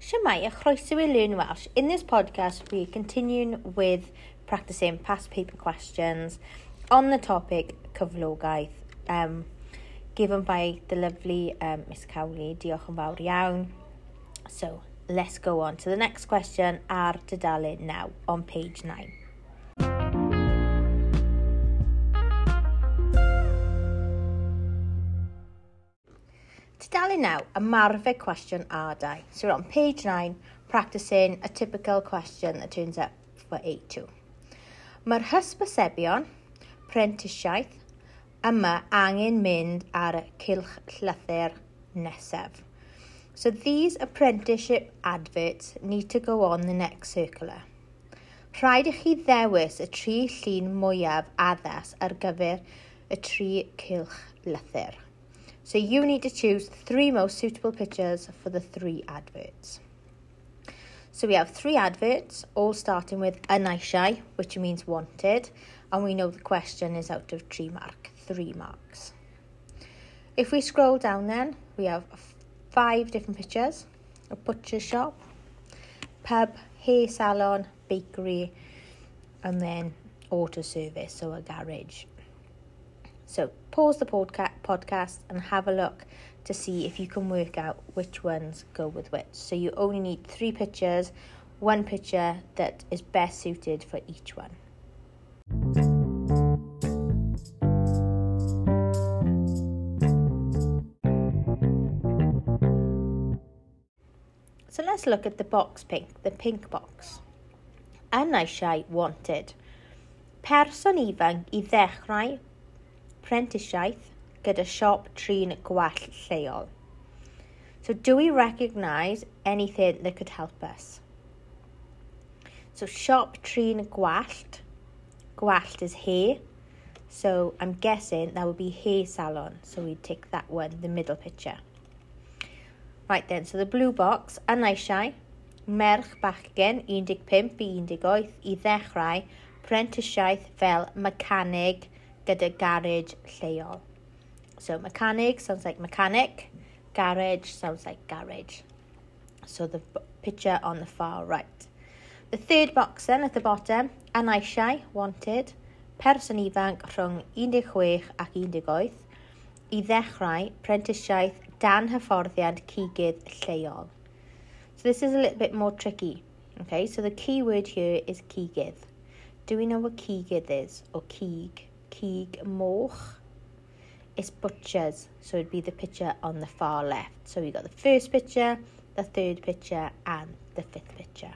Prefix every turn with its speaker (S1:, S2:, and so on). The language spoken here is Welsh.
S1: Shemai, a chroeso i Learn Welsh. In this podcast, we continue with practicing past paper questions on the topic cyflogaeth um, given by the lovely um, Miss Cowley. Diolch yn fawr iawn. So, let's go on to the next question ar dudalen now on page 9. Styling out ymarfer question ardau. So we're on page 9, practicing a typical question that turns up for A2. Mae'r hysbysebion, prentisiaeth, yma angen mynd ar y cilch llythyr nesaf. So these apprenticeship adverts need to go on the next circular. Rhaid i chi ddewis y tri llun mwyaf addas ar gyfer y tri cilch lythyr. So you need to choose three most suitable pictures for the three adverts. So we have three adverts, all starting with anaishai, which means wanted, and we know the question is out of three mark, three marks. If we scroll down then, we have five different pictures, a butcher shop, pub, hair salon, bakery, and then auto service, so a garage. So pause the podca- podcast and have a look to see if you can work out which ones go with which. So you only need three pictures, one picture that is best suited for each one. So let's look at the box pink, the pink box. A naisiau wanted. Person ifanc i ddechrau prentisiaeth gyda siop trin gwell lleol. So do we recognise anything that could help us? So siop trin gwallt. Gwallt is hair. So I'm guessing that would be hair salon. So we take that one, the middle picture. Right then, so the blue box, anaisiau, merch bachgen 15 i 18 i ddechrau prentisiaeth fel mecanig, gyda garage lleol. So mechanic sounds like mechanic, garage sounds like garage. So the picture on the far right. The third box then at the bottom, anaisiau, wanted, person ifanc rhwng 16 ac 18 i ddechrau prentisiaeth dan hyfforddiant cigydd lleol. So this is a little bit more tricky. Okay, so the key word here is cigydd. Do we know what cigydd is or cig? cig moch. It's butchers so it'd be the picture on the far left. So we got the first picture the third picture and the fifth picture.